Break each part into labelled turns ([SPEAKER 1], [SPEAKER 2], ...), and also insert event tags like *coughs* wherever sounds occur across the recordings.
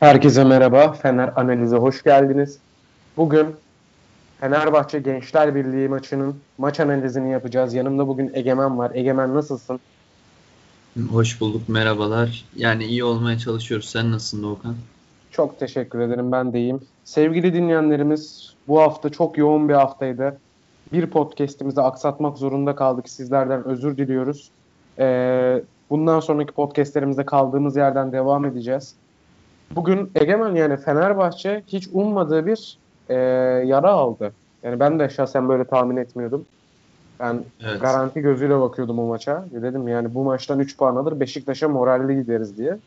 [SPEAKER 1] Herkese merhaba. Fener Analiz'e hoş geldiniz. Bugün Fenerbahçe Gençler Birliği maçının maç analizini yapacağız. Yanımda bugün Egemen var. Egemen nasılsın?
[SPEAKER 2] Hoş bulduk, merhabalar. Yani iyi olmaya çalışıyoruz. Sen nasılsın Doğukan?
[SPEAKER 1] Çok teşekkür ederim. Ben de iyiyim. Sevgili dinleyenlerimiz, bu hafta çok yoğun bir haftaydı. Bir podcast'imizi aksatmak zorunda kaldık. Sizlerden özür diliyoruz. Ee, bundan sonraki podcast'lerimizde kaldığımız yerden devam edeceğiz. Bugün Egemen yani Fenerbahçe hiç ummadığı bir e, yara aldı. Yani ben de şahsen böyle tahmin etmiyordum. Ben evet. garanti gözüyle bakıyordum o maça. Dedim yani bu maçtan 3 puan alır Beşiktaş'a moralli gideriz diye.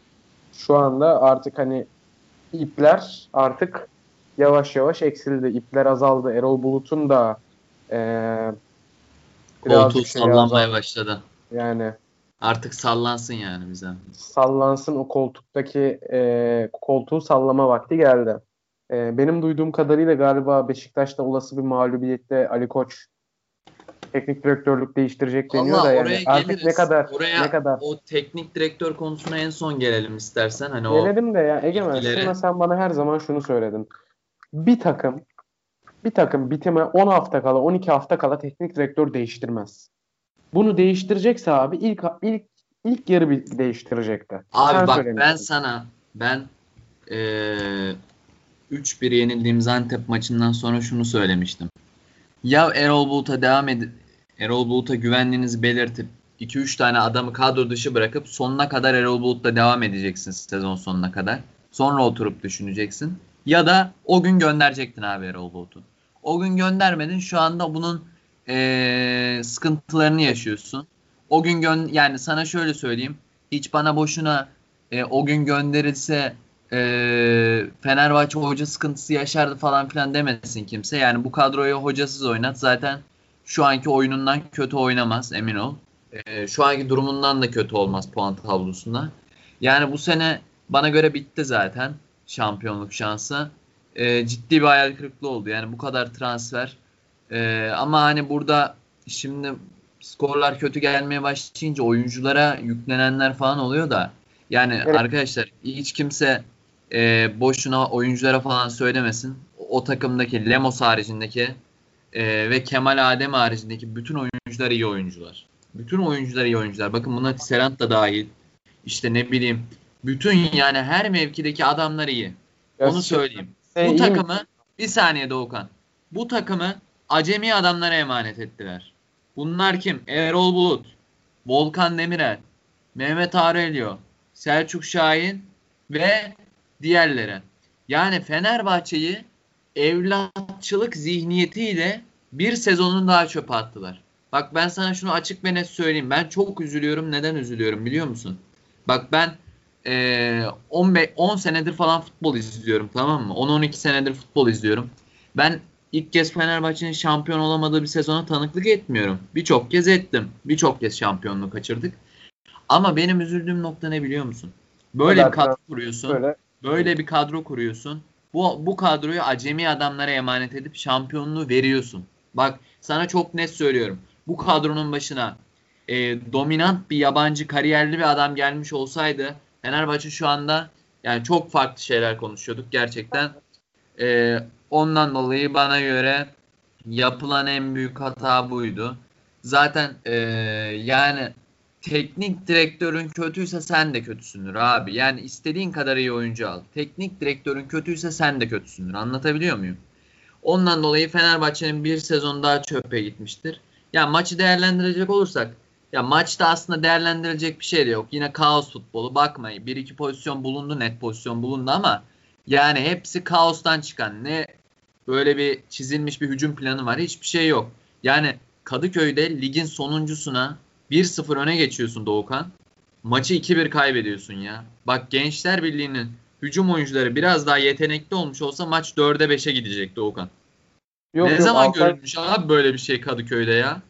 [SPEAKER 1] Şu anda artık hani ipler artık yavaş yavaş eksildi. İpler azaldı. Erol Bulut'un da
[SPEAKER 2] e, koltuğu şey sallanmaya azaldı. başladı.
[SPEAKER 1] Yani
[SPEAKER 2] Artık sallansın yani bize.
[SPEAKER 1] Sallansın o koltuktaki e, koltuğu sallama vakti geldi. E, benim duyduğum kadarıyla galiba Beşiktaş'ta olası bir mağlubiyette Ali Koç teknik direktörlük değiştirecek deniyor
[SPEAKER 2] Allah,
[SPEAKER 1] da yani artık geliriz. ne kadar
[SPEAKER 2] oraya
[SPEAKER 1] ne kadar
[SPEAKER 2] o teknik direktör konusuna en son gelelim istersen hani
[SPEAKER 1] gelelim o de ya Egemen şuna sen bana her zaman şunu söyledin. Bir takım bir takım bitime 10 hafta kala 12 hafta kala teknik direktör değiştirmez. Bunu değiştirecekse abi ilk ilk ilk yarı bir değiştirecekti.
[SPEAKER 2] Abi Sen bak ben sana ben ee, 3-1 yenildiğimiz Antep maçından sonra şunu söylemiştim. Ya Erol Bulut'a devam edip Erol Bulut'a güvenliğinizi belirtip 2-3 tane adamı kadro dışı bırakıp sonuna kadar Erol Bulut'la devam edeceksin sezon sonuna kadar. Sonra oturup düşüneceksin. Ya da o gün gönderecektin abi Erol Bulut'u. O gün göndermedin. Şu anda bunun e, sıkıntılarını yaşıyorsun. O gün gön yani sana şöyle söyleyeyim. Hiç bana boşuna e, o gün gönderilse e, Fenerbahçe hoca sıkıntısı yaşardı falan filan demesin kimse. Yani bu kadroyu hocasız oynat zaten şu anki oyunundan kötü oynamaz emin ol. E, şu anki durumundan da kötü olmaz puan tablosunda. Yani bu sene bana göre bitti zaten şampiyonluk şansı. E, ciddi bir hayal kırıklığı oldu. Yani bu kadar transfer ee, ama hani burada şimdi skorlar kötü gelmeye başlayınca oyunculara yüklenenler falan oluyor da yani evet. arkadaşlar hiç kimse e, boşuna oyunculara falan söylemesin. O, takımdaki Lemos haricindeki e, ve Kemal Adem haricindeki bütün oyuncular iyi oyuncular. Bütün oyuncular iyi oyuncular. Bakın buna Serant da dahil. İşte ne bileyim bütün yani her mevkideki adamlar iyi. Onu söyleyeyim. Bu takımı bir saniye Doğukan. Bu takımı acemi adamlara emanet ettiler. Bunlar kim? Erol Bulut, Volkan Demirel, Mehmet Aurelio, Selçuk Şahin ve diğerleri. Yani Fenerbahçe'yi evlatçılık zihniyetiyle bir sezonun daha çöpe attılar. Bak ben sana şunu açık ve net söyleyeyim. Ben çok üzülüyorum. Neden üzülüyorum biliyor musun? Bak ben e, 15, 10 senedir falan futbol izliyorum tamam mı? 10-12 senedir futbol izliyorum. Ben ilk kez Fenerbahçe'nin şampiyon olamadığı bir sezona tanıklık etmiyorum. Birçok kez ettim. Birçok kez şampiyonluğu kaçırdık. Ama benim üzüldüğüm nokta ne biliyor musun? Böyle bir kadro kuruyorsun. Böyle. böyle bir kadro kuruyorsun. Bu, bu kadroyu acemi adamlara emanet edip şampiyonluğu veriyorsun. Bak sana çok net söylüyorum. Bu kadronun başına e, dominant bir yabancı kariyerli bir adam gelmiş olsaydı Fenerbahçe şu anda yani çok farklı şeyler konuşuyorduk gerçekten. E, Ondan dolayı bana göre yapılan en büyük hata buydu. Zaten ee, yani teknik direktörün kötüyse sen de kötüsündür abi. Yani istediğin kadar iyi oyuncu al. Teknik direktörün kötüyse sen de kötüsündür. Anlatabiliyor muyum? Ondan dolayı Fenerbahçe'nin bir sezon daha çöpe gitmiştir. Ya maçı değerlendirecek olursak ya maçta aslında değerlendirilecek bir şey de yok. Yine kaos futbolu bakmayın. Bir iki pozisyon bulundu net pozisyon bulundu ama yani hepsi kaostan çıkan. Ne böyle bir çizilmiş bir hücum planı var. Hiçbir şey yok. Yani Kadıköy'de ligin sonuncusuna 1-0 öne geçiyorsun Doğukan. Maçı 2-1 kaybediyorsun ya. Bak Gençler Birliği'nin hücum oyuncuları biraz daha yetenekli olmuş olsa maç 4'e 5'e gidecek Doğukan. Yok, ne yok, zaman Altay... görülmüş abi böyle bir şey Kadıköy'de ya?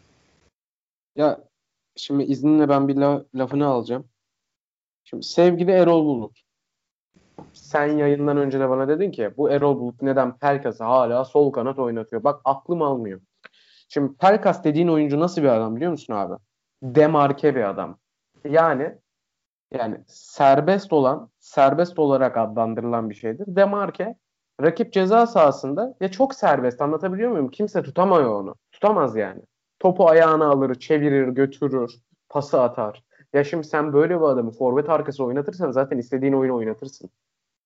[SPEAKER 1] Ya şimdi izninle ben bir la- lafını alacağım. Şimdi sevgili Erol Bulut sen yayından önce de bana dedin ki bu Erol Bulut neden Pelkas'ı hala sol kanat oynatıyor? Bak aklım almıyor. Şimdi Pelkas dediğin oyuncu nasıl bir adam biliyor musun abi? Demarke bir adam. Yani yani serbest olan, serbest olarak adlandırılan bir şeydir. Demarke rakip ceza sahasında ya çok serbest anlatabiliyor muyum? Kimse tutamıyor onu. Tutamaz yani. Topu ayağına alır, çevirir, götürür, pası atar. Ya şimdi sen böyle bir adamı forvet arkası oynatırsan zaten istediğin oyunu oynatırsın.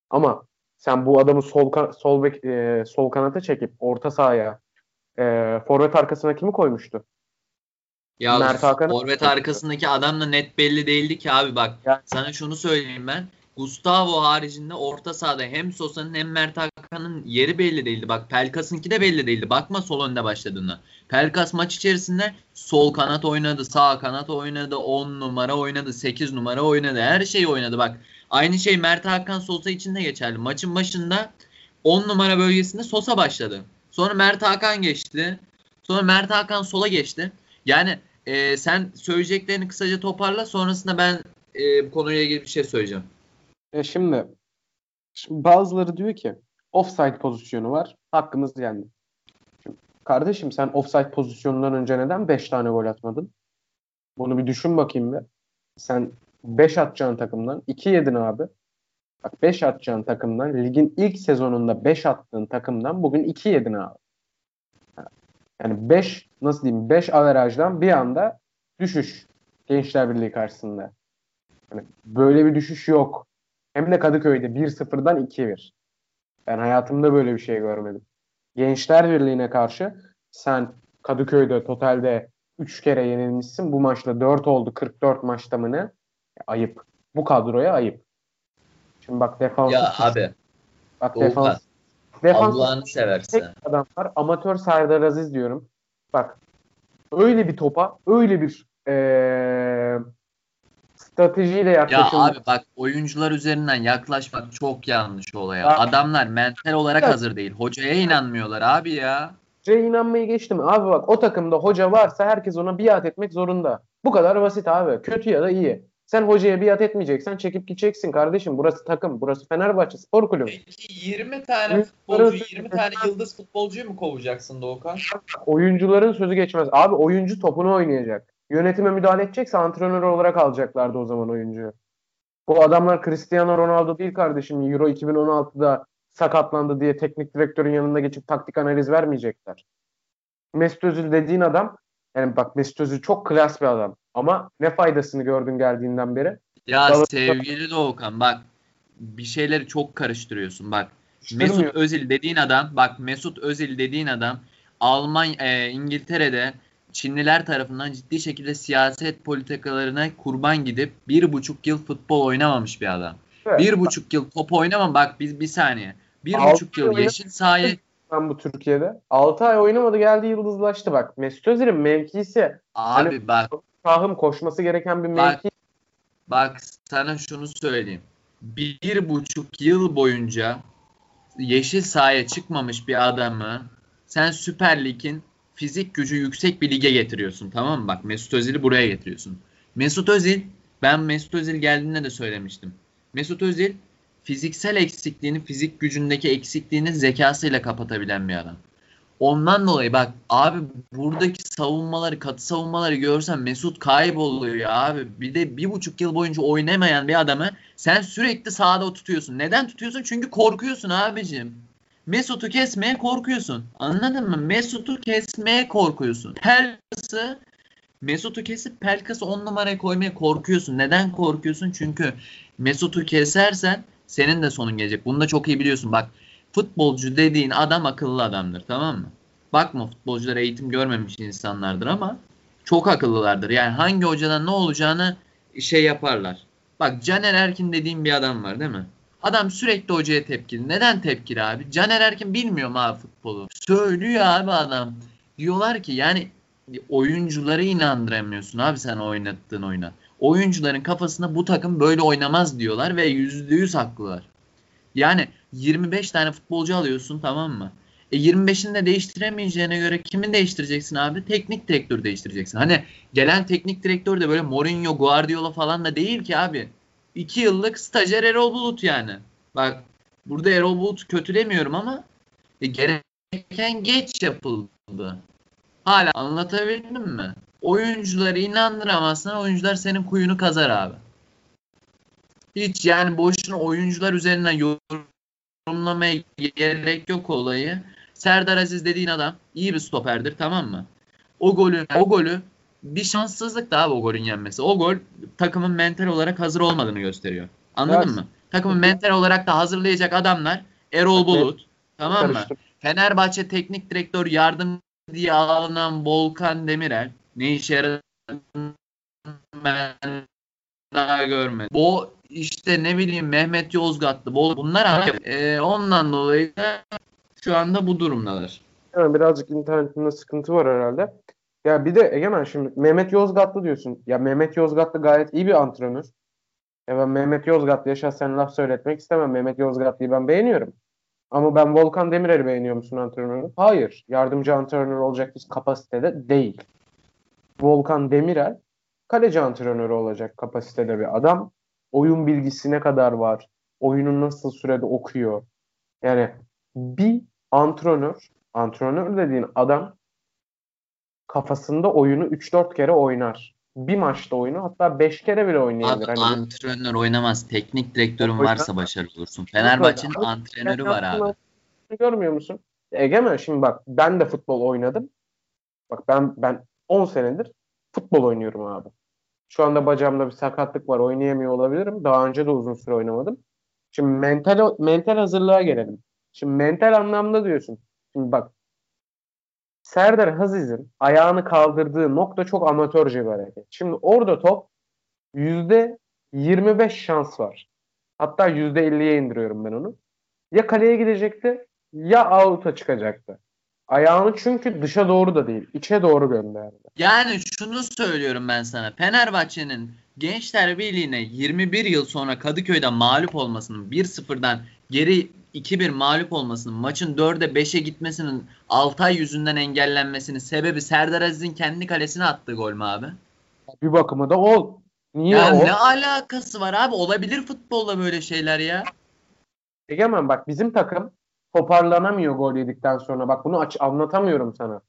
[SPEAKER 1] Ama sen bu adamı sol sol bek, e, sol kanata çekip orta sahaya e, forvet arkasına kimi koymuştu?
[SPEAKER 2] Ya Mert Hakan'ı forvet arkasındaki adam da net belli değildi ki abi bak. Yani. Sana şunu söyleyeyim ben. Gustavo haricinde orta sahada hem Sosa'nın hem Mert Hakan'ın yeri belli değildi. Bak Pelkas'ınki de belli değildi. Bakma sol önde başladığında. Pelkas maç içerisinde sol kanat oynadı, sağ kanat oynadı, 10 numara oynadı, 8 numara oynadı. Her şeyi oynadı bak. Aynı şey Mert Hakan Sosa için de geçerli. Maçın başında 10 numara bölgesinde Sosa başladı. Sonra Mert Hakan geçti. Sonra Mert Hakan sola geçti. Yani e, sen söyleyeceklerini kısaca toparla. Sonrasında ben e, bu konuyla ilgili bir şey söyleyeceğim.
[SPEAKER 1] E şimdi, şimdi bazıları diyor ki offside pozisyonu var. Hakkımız yendi. Şimdi, kardeşim sen offside pozisyonundan önce neden 5 tane gol atmadın? Bunu bir düşün bakayım bir. Sen 5 atacağın takımdan 2 yedin abi. Bak 5 atacağın takımdan ligin ilk sezonunda 5 attığın takımdan bugün 2 yedin abi. Yani 5 nasıl diyeyim 5 averajdan bir anda düşüş Gençler Birliği karşısında. Yani böyle bir düşüş yok. Hem de Kadıköy'de 1-0'dan 2-1. Ben hayatımda böyle bir şey görmedim. Gençler Birliği'ne karşı sen Kadıköy'de totalde 3 kere yenilmişsin. Bu maçta 4 oldu 44 maçta mı ne? Ayıp. Bu kadroya ayıp. Şimdi bak defans.
[SPEAKER 2] Ya abi.
[SPEAKER 1] Bak defans. Defans
[SPEAKER 2] Allah'ını seversen.
[SPEAKER 1] Tek adam var. Amatör Serdar Aziz diyorum. Bak öyle bir topa öyle bir ee, stratejiyle yaklaşıldı.
[SPEAKER 2] Ya abi bak oyuncular üzerinden yaklaşmak çok yanlış olaya. Ya. Adamlar mental olarak evet. hazır değil. Hocaya inanmıyorlar abi ya.
[SPEAKER 1] Hocaya inanmayı geçtim. Abi bak o takımda hoca varsa herkes ona biat etmek zorunda. Bu kadar basit abi. Kötü ya da iyi. Sen hocaya biat etmeyeceksen çekip gideceksin kardeşim. Burası takım. Burası Fenerbahçe Spor Kulübü.
[SPEAKER 2] Peki 20 tane futbolcu, 20 tane yıldız futbolcuyu mu kovacaksın Doğukan?
[SPEAKER 1] Oyuncuların sözü geçmez. Abi oyuncu topunu oynayacak. Yönetime müdahale edecekse antrenör olarak alacaklardı o zaman oyuncuyu. Bu adamlar Cristiano Ronaldo değil kardeşim. Euro 2016'da sakatlandı diye teknik direktörün yanında geçip taktik analiz vermeyecekler. Mesut Özil dediğin adam yani bak Mesut Özil çok klas bir adam. Ama ne faydasını gördün geldiğinden beri?
[SPEAKER 2] Ya Galatasaray... sevgili Doğukan bak bir şeyleri çok karıştırıyorsun. Bak Mesut Özil dediğin adam bak Mesut Özil dediğin adam Alman e, İngiltere'de Çinliler tarafından ciddi şekilde siyaset politikalarına kurban gidip bir buçuk yıl futbol oynamamış bir adam. Evet. Bir buçuk yıl top oynamam bak bir, bir saniye. Bir Altı buçuk yıl yeşil sahayı
[SPEAKER 1] ben bu Türkiye'de. 6 ay oynamadı geldi yıldızlaştı bak. Mesut Özil'in mevkisi
[SPEAKER 2] Abi hani, bak
[SPEAKER 1] sahım koşması gereken bir
[SPEAKER 2] mevki. Bak, bak sana şunu söyleyeyim. Bir buçuk yıl boyunca yeşil sahaya çıkmamış bir adamı sen Süper Lig'in fizik gücü yüksek bir lige getiriyorsun tamam mı? Bak Mesut Özil'i buraya getiriyorsun. Mesut Özil ben Mesut Özil geldiğinde de söylemiştim. Mesut Özil fiziksel eksikliğini, fizik gücündeki eksikliğini zekasıyla kapatabilen bir adam. Ondan dolayı bak abi buradaki savunmaları, katı savunmaları görsen Mesut kayboluyor ya abi. Bir de bir buçuk yıl boyunca oynamayan bir adamı sen sürekli sahada tutuyorsun. Neden tutuyorsun? Çünkü korkuyorsun abicim. Mesut'u kesmeye korkuyorsun. Anladın mı? Mesut'u kesmeye korkuyorsun. Pelkas'ı Mesut'u kesip Pelkas'ı on numaraya koymaya korkuyorsun. Neden korkuyorsun? Çünkü Mesut'u kesersen senin de sonun gelecek. Bunu da çok iyi biliyorsun. Bak futbolcu dediğin adam akıllı adamdır tamam mı? Bakma futbolcular eğitim görmemiş insanlardır ama çok akıllılardır. Yani hangi hocadan ne olacağını şey yaparlar. Bak Caner Erkin dediğim bir adam var değil mi? Adam sürekli hocaya tepkili. Neden tepkili abi? Caner Erkin bilmiyor mu abi futbolu? Söylüyor abi adam. Diyorlar ki yani oyuncuları inandıramıyorsun abi sen oynattığın oyuna. Oyuncuların kafasında bu takım böyle oynamaz diyorlar ve yüzde yüz haklılar. Yani 25 tane futbolcu alıyorsun tamam mı? E 25'ini de değiştiremeyeceğine göre kimin değiştireceksin abi? Teknik direktör değiştireceksin. Hani gelen teknik direktör de böyle Mourinho, Guardiola falan da değil ki abi. 2 yıllık stajyer Erol Bulut yani. Bak burada Erol Bulut kötülemiyorum ama e, gereken geç yapıldı. Hala anlatabildim mi? Oyuncuları inandıramazsan oyuncular senin kuyunu kazar abi. Hiç yani boşuna oyuncular üzerinden yorumlamaya gerek yok olayı. Serdar Aziz dediğin adam iyi bir stoperdir tamam mı? O golü o golü bir şanssızlık daha o golün yenmesi. O gol takımın mental olarak hazır olmadığını gösteriyor. Anladın evet. mı? Takımın mental olarak da hazırlayacak adamlar Erol Bulut. Tamam mı? Fenerbahçe teknik direktör yardım diye alınan Volkan Demirel ne işe yaradığını ben daha görmedim. Bu işte ne bileyim Mehmet Yozgatlı bunlar e, ondan dolayı da şu anda bu durumdalar.
[SPEAKER 1] Yani birazcık internetinde sıkıntı var herhalde. Ya bir de Egemen şimdi Mehmet Yozgatlı diyorsun. Ya Mehmet Yozgatlı gayet iyi bir antrenör. Ya ben Mehmet Yozgatlı'ya şahsen laf söyletmek istemem. Mehmet Yozgatlı'yı ben beğeniyorum. Ama ben Volkan Demirel'i beğeniyor musun antrenörü? Hayır. Yardımcı antrenör olacak bir kapasitede değil. Volkan Demirel kaleci antrenörü olacak kapasitede bir adam. Oyun bilgisi ne kadar var? Oyunu nasıl sürede okuyor? Yani bir antrenör, antrenör dediğin adam kafasında oyunu 3-4 kere oynar. Bir maçta oyunu hatta 5 kere bile oynayabilir.
[SPEAKER 2] Abi hani antrenör oynamaz. Teknik direktörün varsa başarılı olursun. Fenerbahçe'nin antrenörü var abi.
[SPEAKER 1] Görmüyor musun? Egemen şimdi bak ben de futbol oynadım. Bak ben ben 10 senedir futbol oynuyorum abi. Şu anda bacağımda bir sakatlık var. Oynayamıyor olabilirim. Daha önce de uzun süre oynamadım. Şimdi mental mental hazırlığa gelelim. Şimdi mental anlamda diyorsun. Şimdi bak Serdar Haziz'in ayağını kaldırdığı nokta çok amatörce bir hareket. Şimdi orada top yüzde 25 şans var. Hatta %50'ye indiriyorum ben onu. Ya kaleye gidecekti ya out'a çıkacaktı. Ayağını çünkü dışa doğru da değil, içe doğru gönderdi.
[SPEAKER 2] Yani şunu söylüyorum ben sana. Fenerbahçe'nin Gençler Birliği'ne 21 yıl sonra Kadıköy'de mağlup olmasının 1-0'dan geri 2-1 mağlup olmasının, maçın 4'e 5'e gitmesinin Altay yüzünden engellenmesinin sebebi Serdar Aziz'in kendi kalesine attığı gol mü abi?
[SPEAKER 1] Bir bakıma da ol.
[SPEAKER 2] Niye ya o? ne alakası var abi? Olabilir futbolda böyle şeyler ya.
[SPEAKER 1] Egemen bak bizim takım toparlanamıyor gol yedikten sonra. Bak bunu aç anlatamıyorum sana.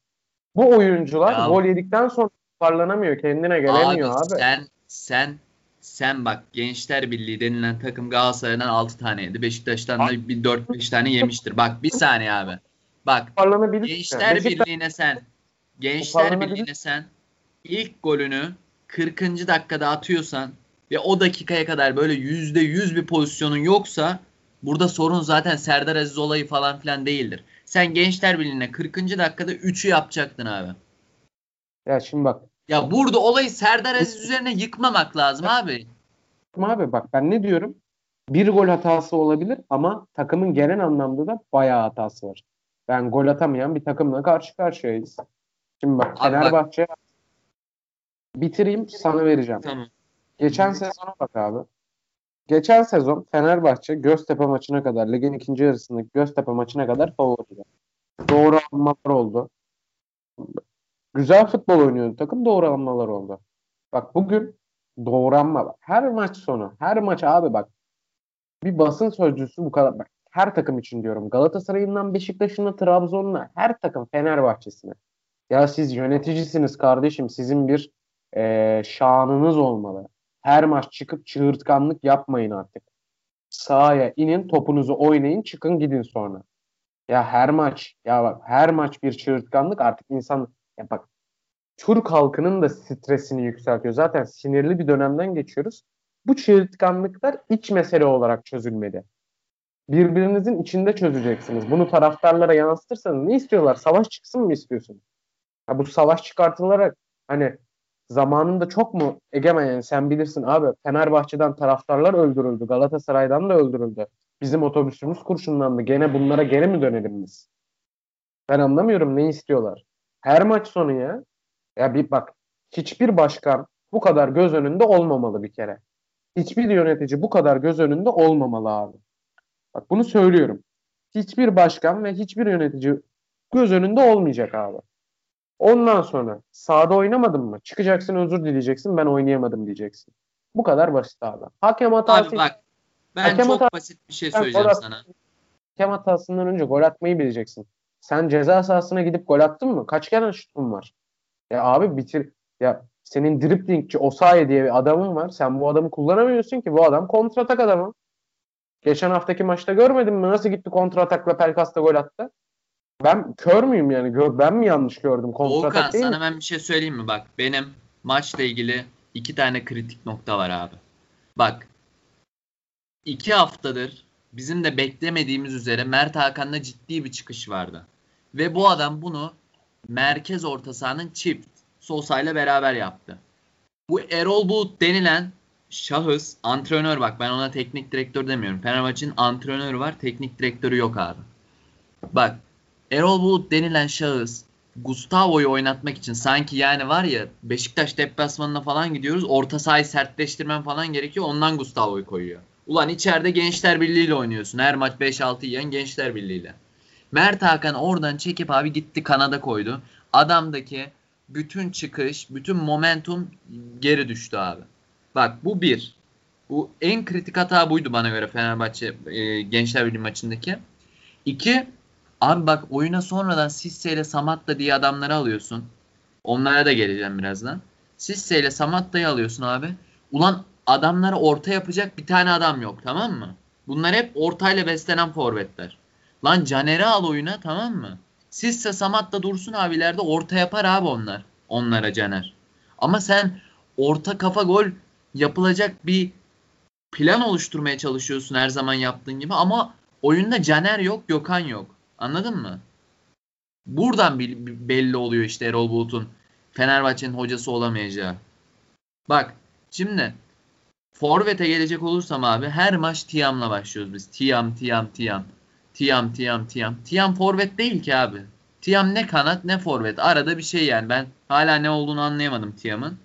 [SPEAKER 1] Bu oyuncular ya. gol yedikten sonra toparlanamıyor. Kendine gelemiyor abi.
[SPEAKER 2] abi. Sen sen sen bak Gençler Birliği denilen takım Galatasaray'dan 6 tane yedi. Beşiktaş'tan da bir 4-5 tane yemiştir. Bak bir saniye abi. Bak Gençler Beşiktaş... Birliği'ne sen Gençler Birliği'ne sen ilk golünü 40. dakikada atıyorsan ve o dakikaya kadar böyle %100 bir pozisyonun yoksa burada sorun zaten Serdar Aziz olayı falan filan değildir. Sen Gençler Birliği'ne 40. dakikada 3'ü yapacaktın abi.
[SPEAKER 1] Ya şimdi bak
[SPEAKER 2] ya burada olayı Serdar Aziz üzerine yıkmamak lazım abi.
[SPEAKER 1] Abi bak ben ne diyorum? Bir gol hatası olabilir ama takımın genel anlamda da bayağı hatası var. Ben gol atamayan bir takımla karşı karşıyayız. Şimdi bak abi Fenerbahçe bak. bitireyim sana vereceğim. Tamam. Geçen sezona bak abi. Geçen sezon Fenerbahçe Göztepe maçına kadar ligin ikinci yarısındaki Göztepe maçına kadar favoriydi. Doğru almalar oldu. Güzel futbol oynuyordu takım doğranmalar oldu. Bak bugün doğranma bak. Her maç sonu. Her maç abi bak. Bir basın sözcüsü bu kadar. Bak, her takım için diyorum. Galatasaray'ından Beşiktaş'ına Trabzon'una her takım Fenerbahçe'sine. Ya siz yöneticisiniz kardeşim. Sizin bir e, şanınız olmalı. Her maç çıkıp çığırtkanlık yapmayın artık. Sahaya inin topunuzu oynayın çıkın gidin sonra. Ya her maç ya bak her maç bir çığırtkanlık artık insan ya bak Türk halkının da stresini yükseltiyor. Zaten sinirli bir dönemden geçiyoruz. Bu çığırtkanlıklar iç mesele olarak çözülmeli. Birbirinizin içinde çözeceksiniz. Bunu taraftarlara yansıtırsanız ne istiyorlar? Savaş çıksın mı istiyorsun? Ha, bu savaş çıkartılarak hani zamanında çok mu egemen yani sen bilirsin abi Fenerbahçe'den taraftarlar öldürüldü. Galatasaray'dan da öldürüldü. Bizim otobüsümüz kurşunlandı. Gene bunlara geri mi dönelim biz? Ben anlamıyorum ne istiyorlar. Her maç sonu ya. Ya bir bak hiçbir başkan bu kadar göz önünde olmamalı bir kere. Hiçbir yönetici bu kadar göz önünde olmamalı abi. Bak bunu söylüyorum. Hiçbir başkan ve hiçbir yönetici göz önünde olmayacak abi. Ondan sonra sahada oynamadın mı? Çıkacaksın özür dileyeceksin ben oynayamadım diyeceksin. Bu kadar basit abi. Hakem hatası. Abi bak
[SPEAKER 2] ben hakem çok hatası, basit bir şey söyleyeceğim sana.
[SPEAKER 1] Hakem hatasından önce gol atmayı bileceksin. Sen ceza sahasına gidip gol attın mı? Kaç kere şutun var? Ya abi bitir. Ya Senin driplingçi Osayi diye bir adamın var. Sen bu adamı kullanamıyorsun ki. Bu adam kontratak adamı. Geçen haftaki maçta görmedin mi? Nasıl gitti kontratakla Pelkas'ta gol attı? Ben kör müyüm yani? Gör, ben mi yanlış gördüm? Kontratak
[SPEAKER 2] Volkan
[SPEAKER 1] değil
[SPEAKER 2] sana
[SPEAKER 1] mi?
[SPEAKER 2] ben bir şey söyleyeyim mi? Bak benim maçla ilgili iki tane kritik nokta var abi. Bak iki haftadır bizim de beklemediğimiz üzere Mert Hakan'da ciddi bir çıkış vardı. Ve bu adam bunu merkez orta sahanın çift Sosa ile beraber yaptı. Bu Erol Bulut denilen şahıs antrenör bak ben ona teknik direktör demiyorum. Fenerbahçe'nin antrenörü var teknik direktörü yok abi. Bak Erol Bulut denilen şahıs Gustavo'yu oynatmak için sanki yani var ya Beşiktaş deplasmanına falan gidiyoruz. Orta sahayı sertleştirmen falan gerekiyor. Ondan Gustavo'yu koyuyor. Ulan içeride Gençler Birliği ile oynuyorsun. Her maç 5-6 yiyen Gençler Birliği ile. Mert Hakan oradan çekip abi gitti kanada koydu. Adamdaki bütün çıkış, bütün momentum geri düştü abi. Bak bu bir. Bu en kritik hata buydu bana göre Fenerbahçe e, Gençler Birliği maçındaki. İki, abi bak oyuna sonradan Sisse ile Samatta diye adamları alıyorsun. Onlara da geleceğim birazdan. Sisse ile Samatta'yı alıyorsun abi. Ulan adamlara orta yapacak bir tane adam yok tamam mı? Bunlar hep ortayla beslenen forvetler. Lan Caner'i al oyuna tamam mı? Sisse Samatta dursun abilerde orta yapar abi onlar. Onlara Caner. Ama sen orta kafa gol yapılacak bir plan oluşturmaya çalışıyorsun her zaman yaptığın gibi ama oyunda Caner yok, Gökhan yok. Anladın mı? Buradan belli oluyor işte Erol Bulut'un Fenerbahçe'nin hocası olamayacağı. Bak şimdi Forvet'e gelecek olursam abi her maç Tiam'la başlıyoruz biz. Tiam, Tiam, Tiam. Tiam, Tiam, Tiam. Tiam forvet değil ki abi. Tiam ne kanat ne forvet. Arada bir şey yani. Ben hala ne olduğunu anlayamadım Tiam'ın.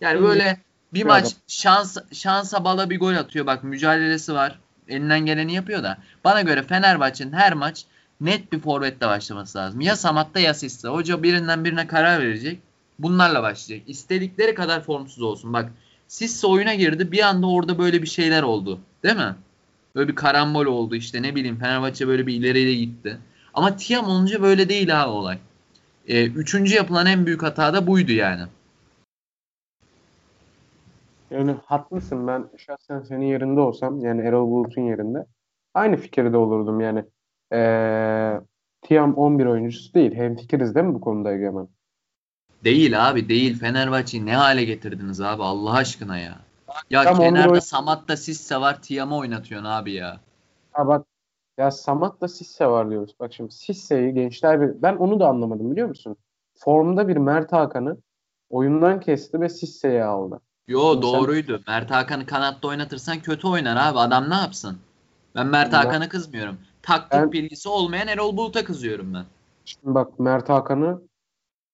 [SPEAKER 2] Yani böyle
[SPEAKER 1] bir
[SPEAKER 2] maç
[SPEAKER 1] adam.
[SPEAKER 2] şans şansa bala bir gol atıyor. Bak mücadelesi var. Elinden geleni yapıyor da. Bana göre Fenerbahçe'nin her maç net bir forvetle başlaması lazım. Ya Samat'ta ya Sisse. Hoca birinden birine karar verecek. Bunlarla başlayacak. İstedikleri kadar formsuz olsun. Bak Sisse oyuna girdi. Bir anda orada böyle bir şeyler oldu. Değil mi? Böyle bir karambol oldu işte ne bileyim Fenerbahçe böyle bir ileriye gitti. Ama Tiam olunca böyle değil ha olay. Ee, üçüncü yapılan en büyük hata da buydu yani.
[SPEAKER 1] Yani haklısın ben şahsen senin yerinde olsam yani Erol Bulut'un yerinde aynı fikirde olurdum yani. Ee, Tiam 11 oyuncusu değil. Hemfikiriz değil mi bu konuda Egemen?
[SPEAKER 2] Değil abi değil. Fenerbahçe'yi ne hale getirdiniz abi Allah aşkına ya. Ya
[SPEAKER 1] Tam 11
[SPEAKER 2] kenarda
[SPEAKER 1] oyun-
[SPEAKER 2] Samat'ta Sisse var Tiam'ı oynatıyorsun abi ya.
[SPEAKER 1] Ha bak ya Samat'la Sisse var diyoruz. Bak şimdi Sisse'yi gençler bir ben onu da anlamadım biliyor musun? Formda bir Mert Hakan'ı oyundan kesti ve Sisse'yi aldı.
[SPEAKER 2] Yo
[SPEAKER 1] Şimdi sen-
[SPEAKER 2] doğruydu. Mert Hakan'ı kanatta oynatırsan kötü oynar abi. Adam ne yapsın? Ben Mert
[SPEAKER 1] Ben-
[SPEAKER 2] Hakan'a kızmıyorum. Taktik
[SPEAKER 1] Ben-
[SPEAKER 2] bilgisi olmayan Erol Bulut'a kızıyorum ben.
[SPEAKER 1] Şimdi bak Mert Hakan'ı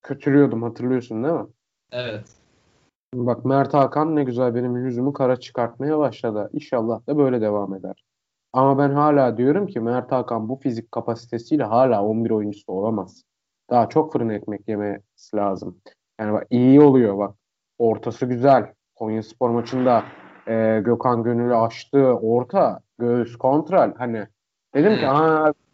[SPEAKER 1] kötülüyordum hatırlıyorsun değil mi?
[SPEAKER 2] Evet.
[SPEAKER 1] Bak Mert Hakan ne güzel benim yüzümü kara çıkartmaya başladı. İnşallah da böyle devam eder. Ama ben hala diyorum ki Mert Hakan bu fizik kapasitesiyle hala 11 oyuncusu olamaz. Daha çok fırın ekmek yemesi lazım. Yani bak iyi oluyor bak. Ortası güzel. Konyaspor maçında e, Gökhan Gönül'ü açtı. Orta, göğüs, kontrol. Hani dedim ki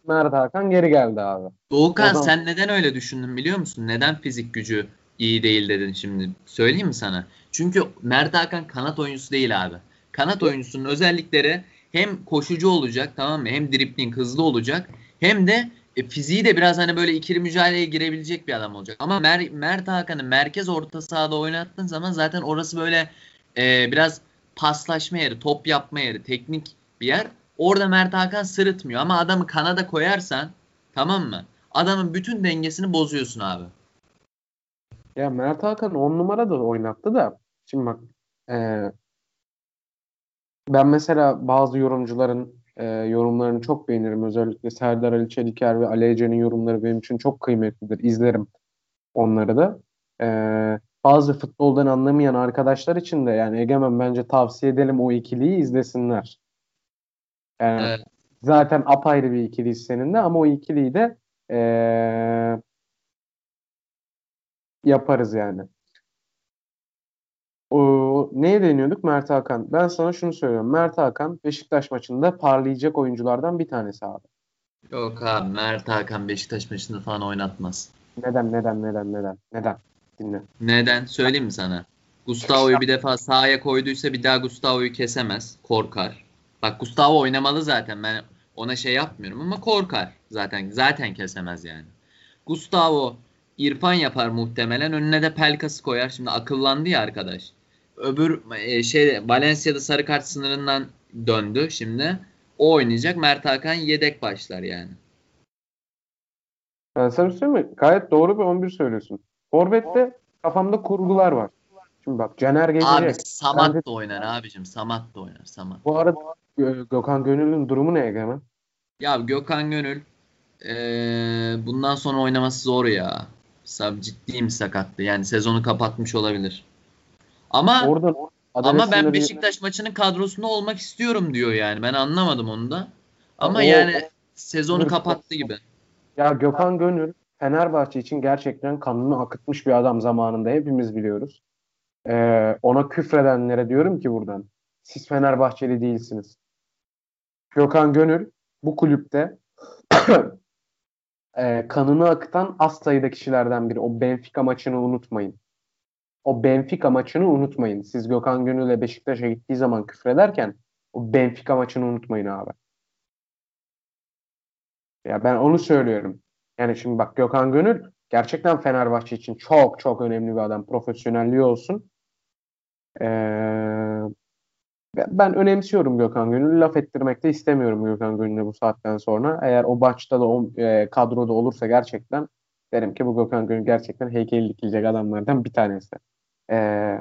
[SPEAKER 1] Mert Hakan geri geldi abi.
[SPEAKER 2] Doğukan
[SPEAKER 1] zaman-
[SPEAKER 2] sen neden öyle düşündün biliyor musun? Neden fizik gücü iyi değil dedin şimdi? Söyleyeyim mi sana? Çünkü Mert Hakan kanat oyuncusu değil abi. Kanat oyuncusunun özellikleri hem koşucu olacak tamam mı? Hem dribling hızlı olacak. Hem de e, fiziği de biraz hani böyle ikili mücadeleye girebilecek bir adam olacak. Ama Mer- Mert Hakan'ı merkez orta sahada oynattığın zaman zaten orası böyle e, biraz paslaşma yeri, top yapma yeri, teknik bir yer. Orada Mert Hakan sırıtmıyor ama adamı kanada koyarsan tamam mı? Adamın bütün dengesini bozuyorsun abi.
[SPEAKER 1] Ya Mert Hakan 10 numara da oynattı da şimdi bak e, ben mesela bazı yorumcuların e, yorumlarını çok beğenirim. Özellikle Serdar Ali Çeliker ve Ali Ece'nin yorumları benim için çok kıymetlidir. İzlerim onları da. E, bazı futboldan anlamayan arkadaşlar için de yani Egemen bence tavsiye edelim o ikiliyi izlesinler. Yani
[SPEAKER 2] Evet.
[SPEAKER 1] zaten apayrı bir ikili senin de ama o ikiliyi de e, yaparız yani. O, neye değiniyorduk? Mert Hakan. Ben sana şunu söylüyorum. Mert Hakan Beşiktaş maçında parlayacak oyunculardan bir tanesi abi.
[SPEAKER 2] Yok abi Mert Hakan Beşiktaş maçında falan oynatmaz.
[SPEAKER 1] Neden, neden, neden, neden, neden? Dinle.
[SPEAKER 2] Neden? Söyleyeyim mi sana? Gustavo'yu bir defa sahaya koyduysa bir daha Gustavo'yu kesemez. Korkar. Bak Gustavo oynamalı zaten. Ben ona şey yapmıyorum ama korkar zaten. Zaten kesemez yani. Gustavo İrfan yapar muhtemelen. Önüne de Pelkas'ı koyar. Şimdi akıllandı ya arkadaş. Öbür e, şey Valencia'da sarı kart sınırından döndü şimdi. O oynayacak. Mert Hakan yedek başlar yani.
[SPEAKER 1] Ben sana söyleyeyim mi? Gayet doğru bir 11 söylüyorsun. Forvet'te kafamda kurgular var. Şimdi bak Caner gelecek.
[SPEAKER 2] Abi Samat
[SPEAKER 1] Bence-
[SPEAKER 2] da oynar abicim. Samat da oynar. Samat.
[SPEAKER 1] Bu arada Gö- Gökhan Gönül'ün durumu ne Egemen?
[SPEAKER 2] Ya Gökhan Gönül eee, bundan sonra oynaması zor ya. Sab ciddi mi sakattı? Yani sezonu kapatmış olabilir. Ama
[SPEAKER 1] Oradan
[SPEAKER 2] ama ben Beşiktaş maçının kadrosunda olmak istiyorum diyor yani. Ben anlamadım onu da. Ama
[SPEAKER 1] O-
[SPEAKER 2] yani sezonu
[SPEAKER 1] Dur.
[SPEAKER 2] kapattı gibi.
[SPEAKER 1] Ya Gökhan Gönül Fenerbahçe için gerçekten kanını akıtmış bir adam zamanında hepimiz biliyoruz. Ee, ona küfredenlere diyorum ki buradan siz Fenerbahçeli değilsiniz. Gökhan Gönül bu kulüpte *clears throat* e, kanını akıtan az sayıda kişilerden biri. O Benfica maçını unutmayın. O Benfica maçını unutmayın. Siz Gökhan Gönül'le Beşiktaş'a gittiği zaman küfrederken o Benfica maçını unutmayın abi. Ya ben onu söylüyorum. Yani şimdi bak Gökhan Gönül gerçekten Fenerbahçe için çok çok önemli bir adam. Profesyonelliği olsun. Ee, ben- önemsiyorum Gökhan Gönül'ü. Laf ettirmek de istemiyorum Gökhan Gönül'e bu saatten sonra. Eğer o maçta da o e, kadroda olursa gerçekten derim ki bu Gökhan Gönül gerçekten heykeli dikilecek adamlardan bir tanesi. Ee,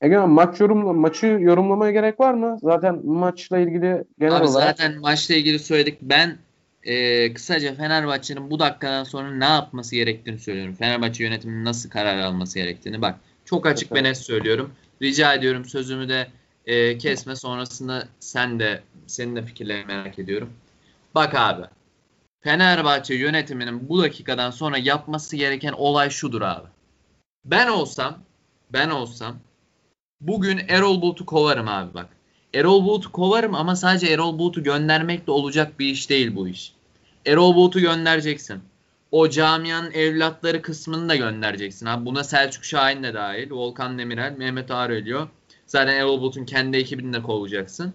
[SPEAKER 1] Egemen maç yorum, maçı yorumlamaya gerek var mı? Zaten maçla ilgili genel
[SPEAKER 2] Abi
[SPEAKER 1] olarak
[SPEAKER 2] zaten maçla ilgili söyledik. Ben eee, kısaca Fenerbahçe'nin bu dakikadan sonra ne yapması gerektiğini söylüyorum. Fenerbahçe yönetiminin nasıl karar alması gerektiğini. Bak çok açık ve net söylüyorum. Rica ediyorum sözümü de eee, kesme. Sonrasında sen de senin de fikirlerini merak ediyorum. Bak abi. Fenerbahçe yönetiminin bu dakikadan sonra yapması gereken olay şudur abi. Ben olsam ben olsam bugün Erol Bulut'u kovarım abi bak. Erol Bulut'u kovarım ama sadece Erol Bulut'u göndermekle olacak bir iş değil bu iş. Erol Bulut'u göndereceksin. O camianın evlatları kısmını da göndereceksin. Abi buna Selçuk Şahin de dahil. Volkan Demirel, Mehmet Ağrelio. Zaten Erol Bulut'un kendi ekibini de kovacaksın.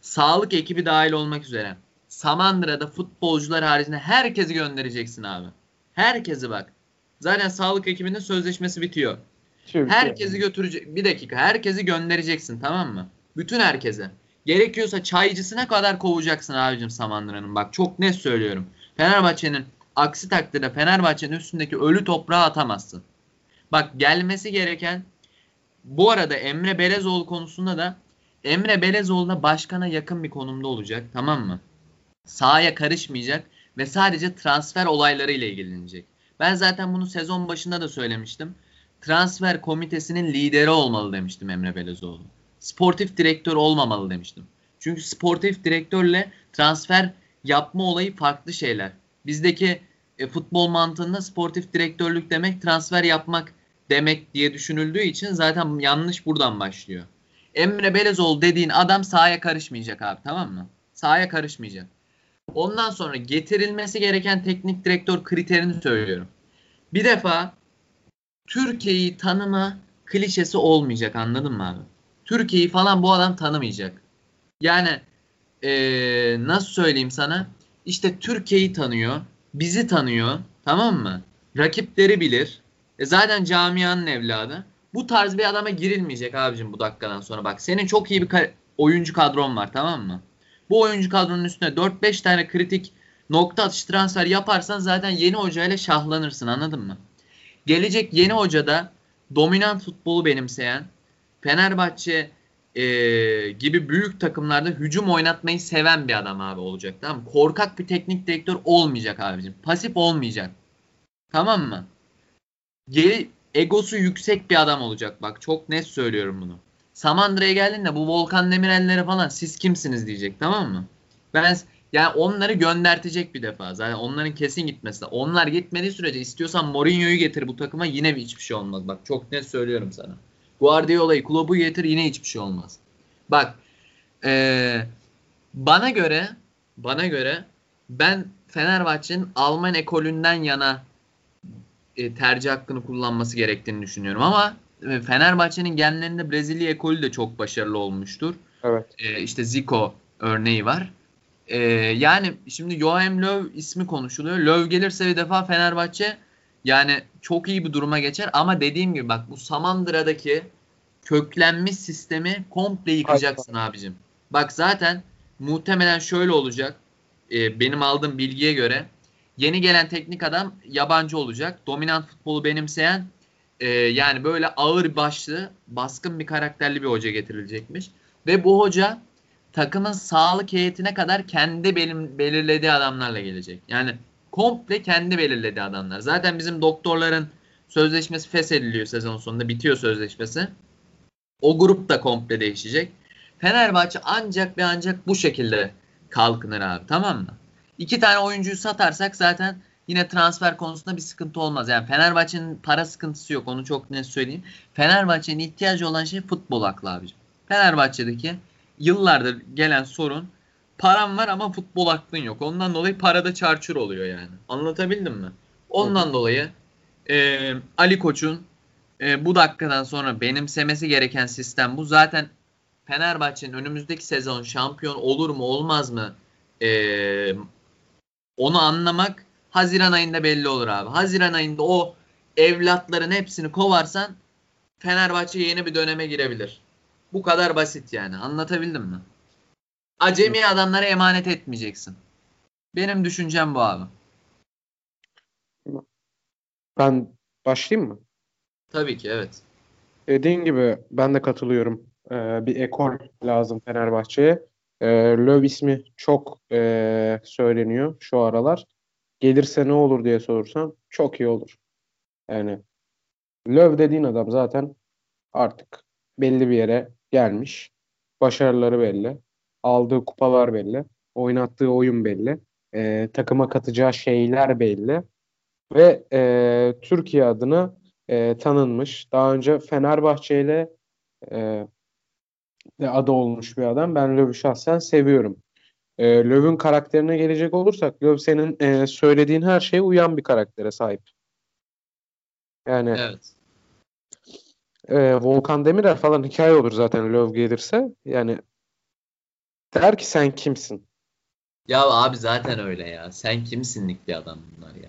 [SPEAKER 2] Sağlık ekibi dahil olmak üzere. Samandıra'da futbolcular haricinde herkesi göndereceksin abi. Herkesi bak. Zaten sağlık ekibinin sözleşmesi bitiyor.
[SPEAKER 1] Şey-
[SPEAKER 2] Herkesi götürecek. Bir dakika. Herkesi göndereceksin tamam mı? Bütün herkese. Gerekiyorsa çaycısına kadar kovacaksın abicim Samandıra'nın. Bak çok net söylüyorum. Fenerbahçe'nin aksi takdirde Fenerbahçe'nin üstündeki ölü toprağı atamazsın. Bak gelmesi gereken bu arada Emre Belezoğlu konusunda da Emre Belezoğlu da başkana yakın bir konumda olacak tamam mı? Sahaya karışmayacak ve sadece transfer olaylarıyla ilgilenecek. Ben zaten bunu sezon başında da söylemiştim transfer komitesinin lideri olmalı demiştim Emre Belezoğlu. Sportif direktör olmamalı demiştim. Çünkü sportif direktörle transfer yapma olayı farklı şeyler. Bizdeki e, futbol mantığında sportif direktörlük demek transfer yapmak demek diye düşünüldüğü için zaten yanlış buradan başlıyor. Emre Belezoğlu dediğin adam sahaya karışmayacak abi tamam mı? Sahaya karışmayacak. Ondan sonra getirilmesi gereken teknik direktör kriterini söylüyorum. Bir defa Türkiye'yi tanıma klişesi olmayacak anladın mı abi? Türkiye'yi falan bu adam tanımayacak. Yani eee, nasıl söyleyeyim sana? İşte Türkiye'yi tanıyor, bizi tanıyor, tamam mı? Rakipleri bilir. E zaten camianın evladı. Bu tarz bir adama girilmeyecek abicim bu dakikadan sonra. Bak senin çok iyi bir ka- oyuncu kadron var tamam mı? Bu oyuncu kadronun üstüne 4-5 tane kritik nokta atış transfer yaparsan zaten yeni hocayla şahlanırsın anladın mı? Gelecek yeni hoca da dominant futbolu benimseyen Fenerbahçe e, gibi büyük takımlarda hücum oynatmayı seven bir adam abi olacak tamam mı? Korkak bir teknik direktör olmayacak abicim. Pasif olmayacak. Tamam mı? Geri, egosu yüksek bir adam olacak bak çok net söylüyorum bunu. Samandıra'ya geldiğinde bu Volkan Demirel'lere falan siz kimsiniz diyecek tamam mı? Ben yani onları göndertecek bir defa. Zaten onların kesin gitmesi. Onlar gitmediği sürece istiyorsan Mourinho'yu getir bu takıma yine hiçbir şey olmaz. Bak çok net söylüyorum sana. Guardiola'yı, Klopp'u getir yine hiçbir şey olmaz. Bak eee, bana göre bana göre ben Fenerbahçe'nin Alman ekolünden yana e, tercih hakkını kullanması gerektiğini düşünüyorum ama e, Fenerbahçe'nin genlerinde Brezilya ekolü de çok başarılı olmuştur.
[SPEAKER 1] Evet.
[SPEAKER 2] E, işte Zico örneği var. E, yani şimdi Joachim Löw ismi konuşuluyor. Löw gelirse bir defa Fenerbahçe yani çok iyi bir duruma geçer ama dediğim gibi bak bu Samandıra'daki köklenmiş sistemi komple yıkacaksın Aynen. abicim. Bak zaten muhtemelen şöyle olacak. E, benim aldığım bilgiye göre yeni gelen teknik adam yabancı olacak. Dominant futbolu benimseyen e, yani böyle ağır başlı, baskın bir karakterli bir hoca getirilecekmiş. Ve bu hoca takımın sağlık heyetine kadar kendi belim, belirlediği adamlarla gelecek. Yani komple kendi belirlediği adamlar. Zaten bizim doktorların sözleşmesi feshediliyor sezon sonunda. Bitiyor sözleşmesi. O grup da komple değişecek. Fenerbahçe ancak ve ancak bu şekilde kalkınır abi tamam mı? İki tane oyuncuyu satarsak zaten yine transfer konusunda bir sıkıntı olmaz. Yani Fenerbahçe'nin para sıkıntısı yok onu çok net söyleyeyim. Fenerbahçe'nin ihtiyacı olan şey futbol aklı abicim. Fenerbahçe'deki yıllardır gelen sorun param var ama futbol aklın yok. Ondan dolayı parada çarçur oluyor yani. Anlatabildim mi? Ondan evet. dolayı e, Ali Koç'un e, bu dakikadan sonra benimsemesi gereken sistem bu. Zaten Fenerbahçe'nin önümüzdeki sezon şampiyon olur mu olmaz mı e, onu anlamak Haziran ayında belli olur abi. Haziran ayında o evlatların hepsini kovarsan Fenerbahçe yeni bir döneme girebilir. Bu kadar basit yani. Anlatabildim mi? Acemi adamlara emanet etmeyeceksin. Benim düşüncem bu abi.
[SPEAKER 1] Ben başlayayım mı?
[SPEAKER 2] Tabii ki evet.
[SPEAKER 1] Dediğin gibi ben de katılıyorum. Ee, bir ekol lazım Fenerbahçe'ye. Ee, Löw ismi çok e, söyleniyor şu aralar. Gelirse ne olur diye sorursan çok iyi olur. Yani Löw dediğin adam zaten artık belli bir yere gelmiş. Başarıları belli. Aldığı kupalar belli. Oynattığı oyun belli. E, takıma katacağı şeyler belli. Ve e, Türkiye adına e, tanınmış. Daha önce Fenerbahçe ile e, adı olmuş bir adam. Ben Löw'ü şahsen seviyorum. E, Löw'ün karakterine gelecek olursak Löw senin e, söylediğin her şeye uyan bir karaktere sahip. Yani evet. e, Volkan Demirel falan hikaye olur zaten Löw gelirse. Yani der ki sen kimsin?
[SPEAKER 2] Ya abi zaten öyle ya. Sen kimsinlik bir adam bunlar ya.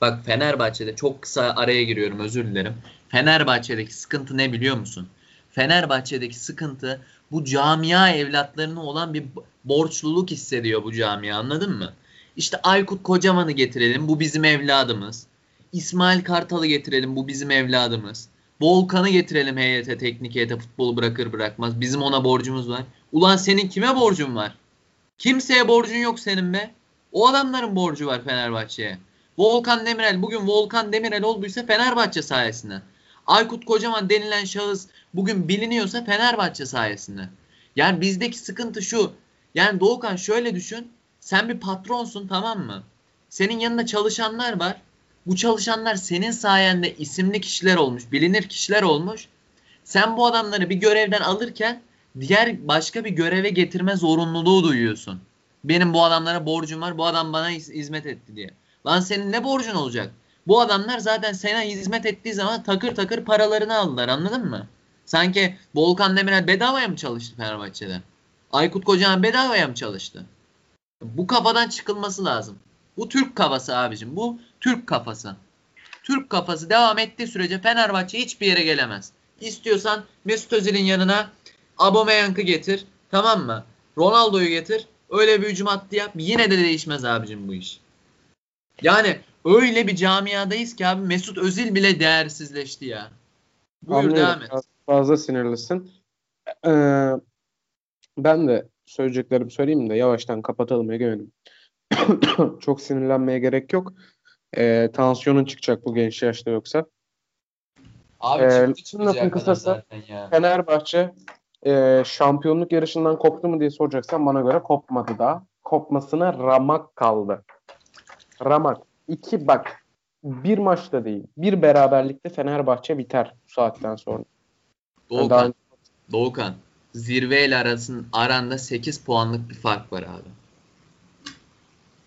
[SPEAKER 2] Bak Fenerbahçe'de çok kısa araya giriyorum özür dilerim. Fenerbahçe'deki sıkıntı ne biliyor musun? Fenerbahçe'deki sıkıntı bu camia evlatlarına olan bir borçluluk hissediyor bu camia anladın mı? İşte Aykut Kocaman'ı getirelim bu bizim evladımız. İsmail Kartal'ı getirelim bu bizim evladımız. Volkan'ı getirelim heyete teknik heyete futbolu bırakır bırakmaz. Bizim ona borcumuz var. Ulan senin kime borcun var? Kimseye borcun yok senin be. O adamların borcu var Fenerbahçe'ye. Volkan Demirel bugün Volkan Demirel olduysa Fenerbahçe sayesinde. Aykut Kocaman denilen şahıs bugün biliniyorsa Fenerbahçe sayesinde. Yani bizdeki sıkıntı şu. Yani Doğukan şöyle düşün. Sen bir patronsun tamam mı? Senin yanında çalışanlar var. Bu çalışanlar senin sayende isimli kişiler olmuş, bilinir kişiler olmuş. Sen bu adamları bir görevden alırken diğer başka bir göreve getirme zorunluluğu duyuyorsun. Benim bu adamlara borcum var, bu adam bana hizmet etti diye. Lan senin ne borcun olacak? Bu adamlar zaten sana hizmet ettiği zaman takır takır paralarını aldılar anladın mı? Sanki Volkan Demirel bedavaya mı çalıştı Fenerbahçe'de? Aykut Kocaman bedavaya mı çalıştı? Bu kafadan çıkılması lazım. Bu Türk kafası abicim. Bu Türk kafası. Türk kafası devam ettiği sürece Fenerbahçe hiçbir yere gelemez. İstiyorsan Mesut Özil'in yanına Aubameyang'ı getir. Tamam mı? Ronaldo'yu getir. Öyle bir hücum attı yap. Yine de değişmez abicim bu iş. Yani öyle bir camiadayız ki abi Mesut Özil bile değersizleşti ya.
[SPEAKER 1] Buyur Anlıyorum. devam et. Fazla sinirlisin. Ee, ben de söyleyeceklerimi söyleyeyim de yavaştan kapatalım Egemen'im. *coughs* Çok sinirlenmeye gerek yok. Ee, tansiyonun çıkacak bu genç yaşta yoksa. Abi ee, çıktı lafın kısası. Fenerbahçe e, şampiyonluk yarışından koptu mu diye soracaksan bana göre kopmadı daha. Kopmasına ramak kaldı. Ramak. İki bak bir maçta değil. Bir beraberlikte Fenerbahçe biter bu saatten sonra.
[SPEAKER 2] Doğukan. Daha... Doğukan. Zirve ile arasın, aranda 8 puanlık bir fark var abi.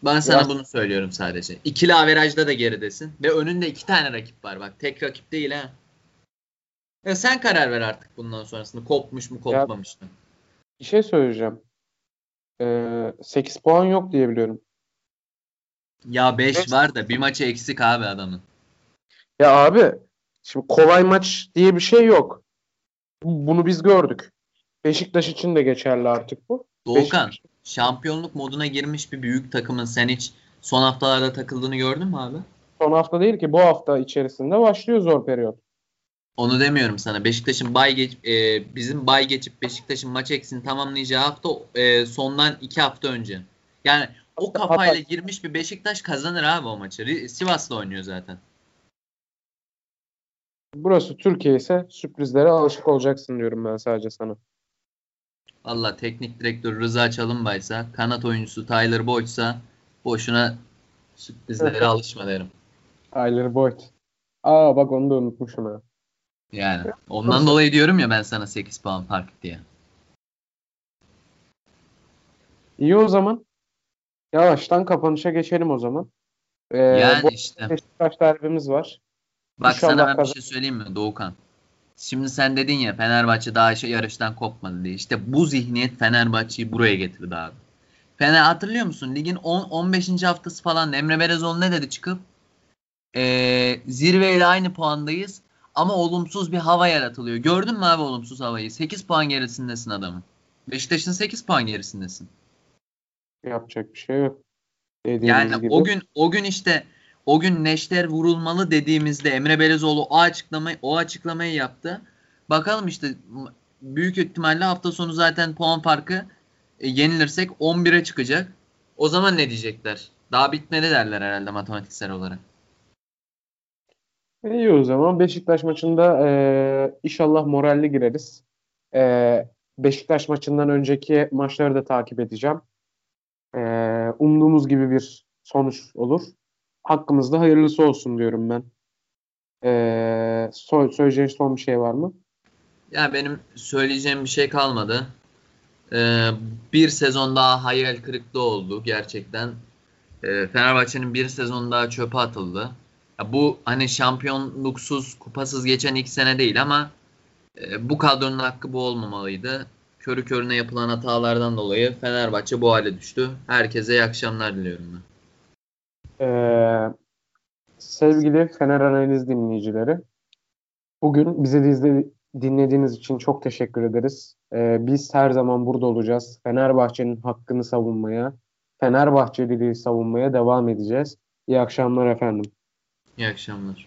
[SPEAKER 2] Ben sana ya. bunu söylüyorum sadece. İkili averajda da geridesin. Ve önünde iki tane rakip var bak. Tek rakip değil ha. Ya sen karar ver artık bundan sonrasında. Kopmuş mu kopmamış mı?
[SPEAKER 1] Bir şey söyleyeceğim. Ee, 8 puan yok diye biliyorum.
[SPEAKER 2] Ya 5
[SPEAKER 1] Beş-
[SPEAKER 2] var da bir maçı eksik abi adamın.
[SPEAKER 1] Ya abi şimdi kolay maç diye bir şey yok. Bu- Bunu biz gördük. Beşiktaş için de geçerli artık bu.
[SPEAKER 2] Doğukan
[SPEAKER 1] Beşiktaş-
[SPEAKER 2] şampiyonluk moduna girmiş bir büyük takımın sen hiç son haftalarda takıldığını gördün mü abi?
[SPEAKER 1] Son hafta değil ki bu hafta içerisinde başlıyor zor periyot.
[SPEAKER 2] Onu demiyorum sana. Beşiktaş'ın bay geç, e, bizim bay geçip Beşiktaş'ın maç eksini tamamlayacağı hafta e, sondan iki hafta önce. Yani o kafayla
[SPEAKER 1] hatta-
[SPEAKER 2] girmiş bir Beşiktaş kazanır abi o maçı. Sivas'la oynuyor zaten.
[SPEAKER 1] Burası Türkiye ise sürprizlere alışık olacaksın diyorum ben sadece sana.
[SPEAKER 2] Valla teknik direktör Rıza Çalınbaysa, kanat oyuncusu Tyler Boyd'sa boşuna sürprizlere alışma derim.
[SPEAKER 1] Tyler Boyd. Aa bak onu da unutmuşum ha.
[SPEAKER 2] Yani ondan dolayı diyorum ya ben sana 8 puan fark diye.
[SPEAKER 1] İyi o zaman. Yavaştan kapanışa geçelim o zaman. Ee,
[SPEAKER 2] Yani
[SPEAKER 1] bu
[SPEAKER 2] işte.
[SPEAKER 1] Beşiktaş derbimiz var.
[SPEAKER 2] Bak
[SPEAKER 1] İnşallah
[SPEAKER 2] sana ben bir
[SPEAKER 1] kazan-
[SPEAKER 2] şey söyleyeyim mi Doğukan? Şimdi sen dedin ya Fenerbahçe daha şey yarıştan kopmadı diye. İşte bu zihniyet Fenerbahçe'yi buraya getirdi abi. Fener hatırlıyor musun? Ligin 10 15. haftası falan Emre Belezoğlu ne dedi çıkıp? Ee, zirveyle aynı puandayız ama olumsuz bir hava yaratılıyor. Gördün mü abi olumsuz havayı? 8 puan gerisindesin adamın. Beşiktaş'ın 8 puan gerisindesin.
[SPEAKER 1] Yapacak bir şey yok. Dediğimiz
[SPEAKER 2] Yani
[SPEAKER 1] gibi.
[SPEAKER 2] o gün o gün işte o gün Neşter vurulmalı dediğimizde Emre Belezoğlu o açıklamayı o açıklamayı yaptı. Bakalım işte büyük ihtimalle hafta sonu zaten puan farkı e, yenilirsek 11'e çıkacak. O zaman ne diyecekler? Daha bitmedi derler herhalde matematiksel olarak.
[SPEAKER 1] İyi o zaman. Beşiktaş maçında e, inşallah moralli gireriz. E, Beşiktaş maçından önceki maçları da takip edeceğim. E, umduğumuz gibi bir sonuç olur. Hakkımızda hayırlısı olsun diyorum ben. E, so- söyleyeceğin son bir şey var mı?
[SPEAKER 2] Ya benim söyleyeceğim bir şey kalmadı. Ee, bir sezon daha hayal kırıklığı oldu gerçekten. Ee, Fenerbahçe'nin bir sezon daha çöpe atıldı. Ya bu hani şampiyonluksuz, kupasız geçen ilk sene değil ama e, bu kadronun hakkı bu olmamalıydı. Körü körüne yapılan hatalardan dolayı Fenerbahçe bu hale düştü. Herkese iyi akşamlar diliyorum ben.
[SPEAKER 1] Ee, sevgili Fener Analiz dinleyicileri, bugün bizi dizle- dinlediğiniz için çok teşekkür ederiz. Ee, biz her zaman burada olacağız. Fenerbahçe'nin hakkını savunmaya, Fenerbahçeliliği savunmaya devam edeceğiz. İyi akşamlar efendim.
[SPEAKER 2] İyi akşamlar.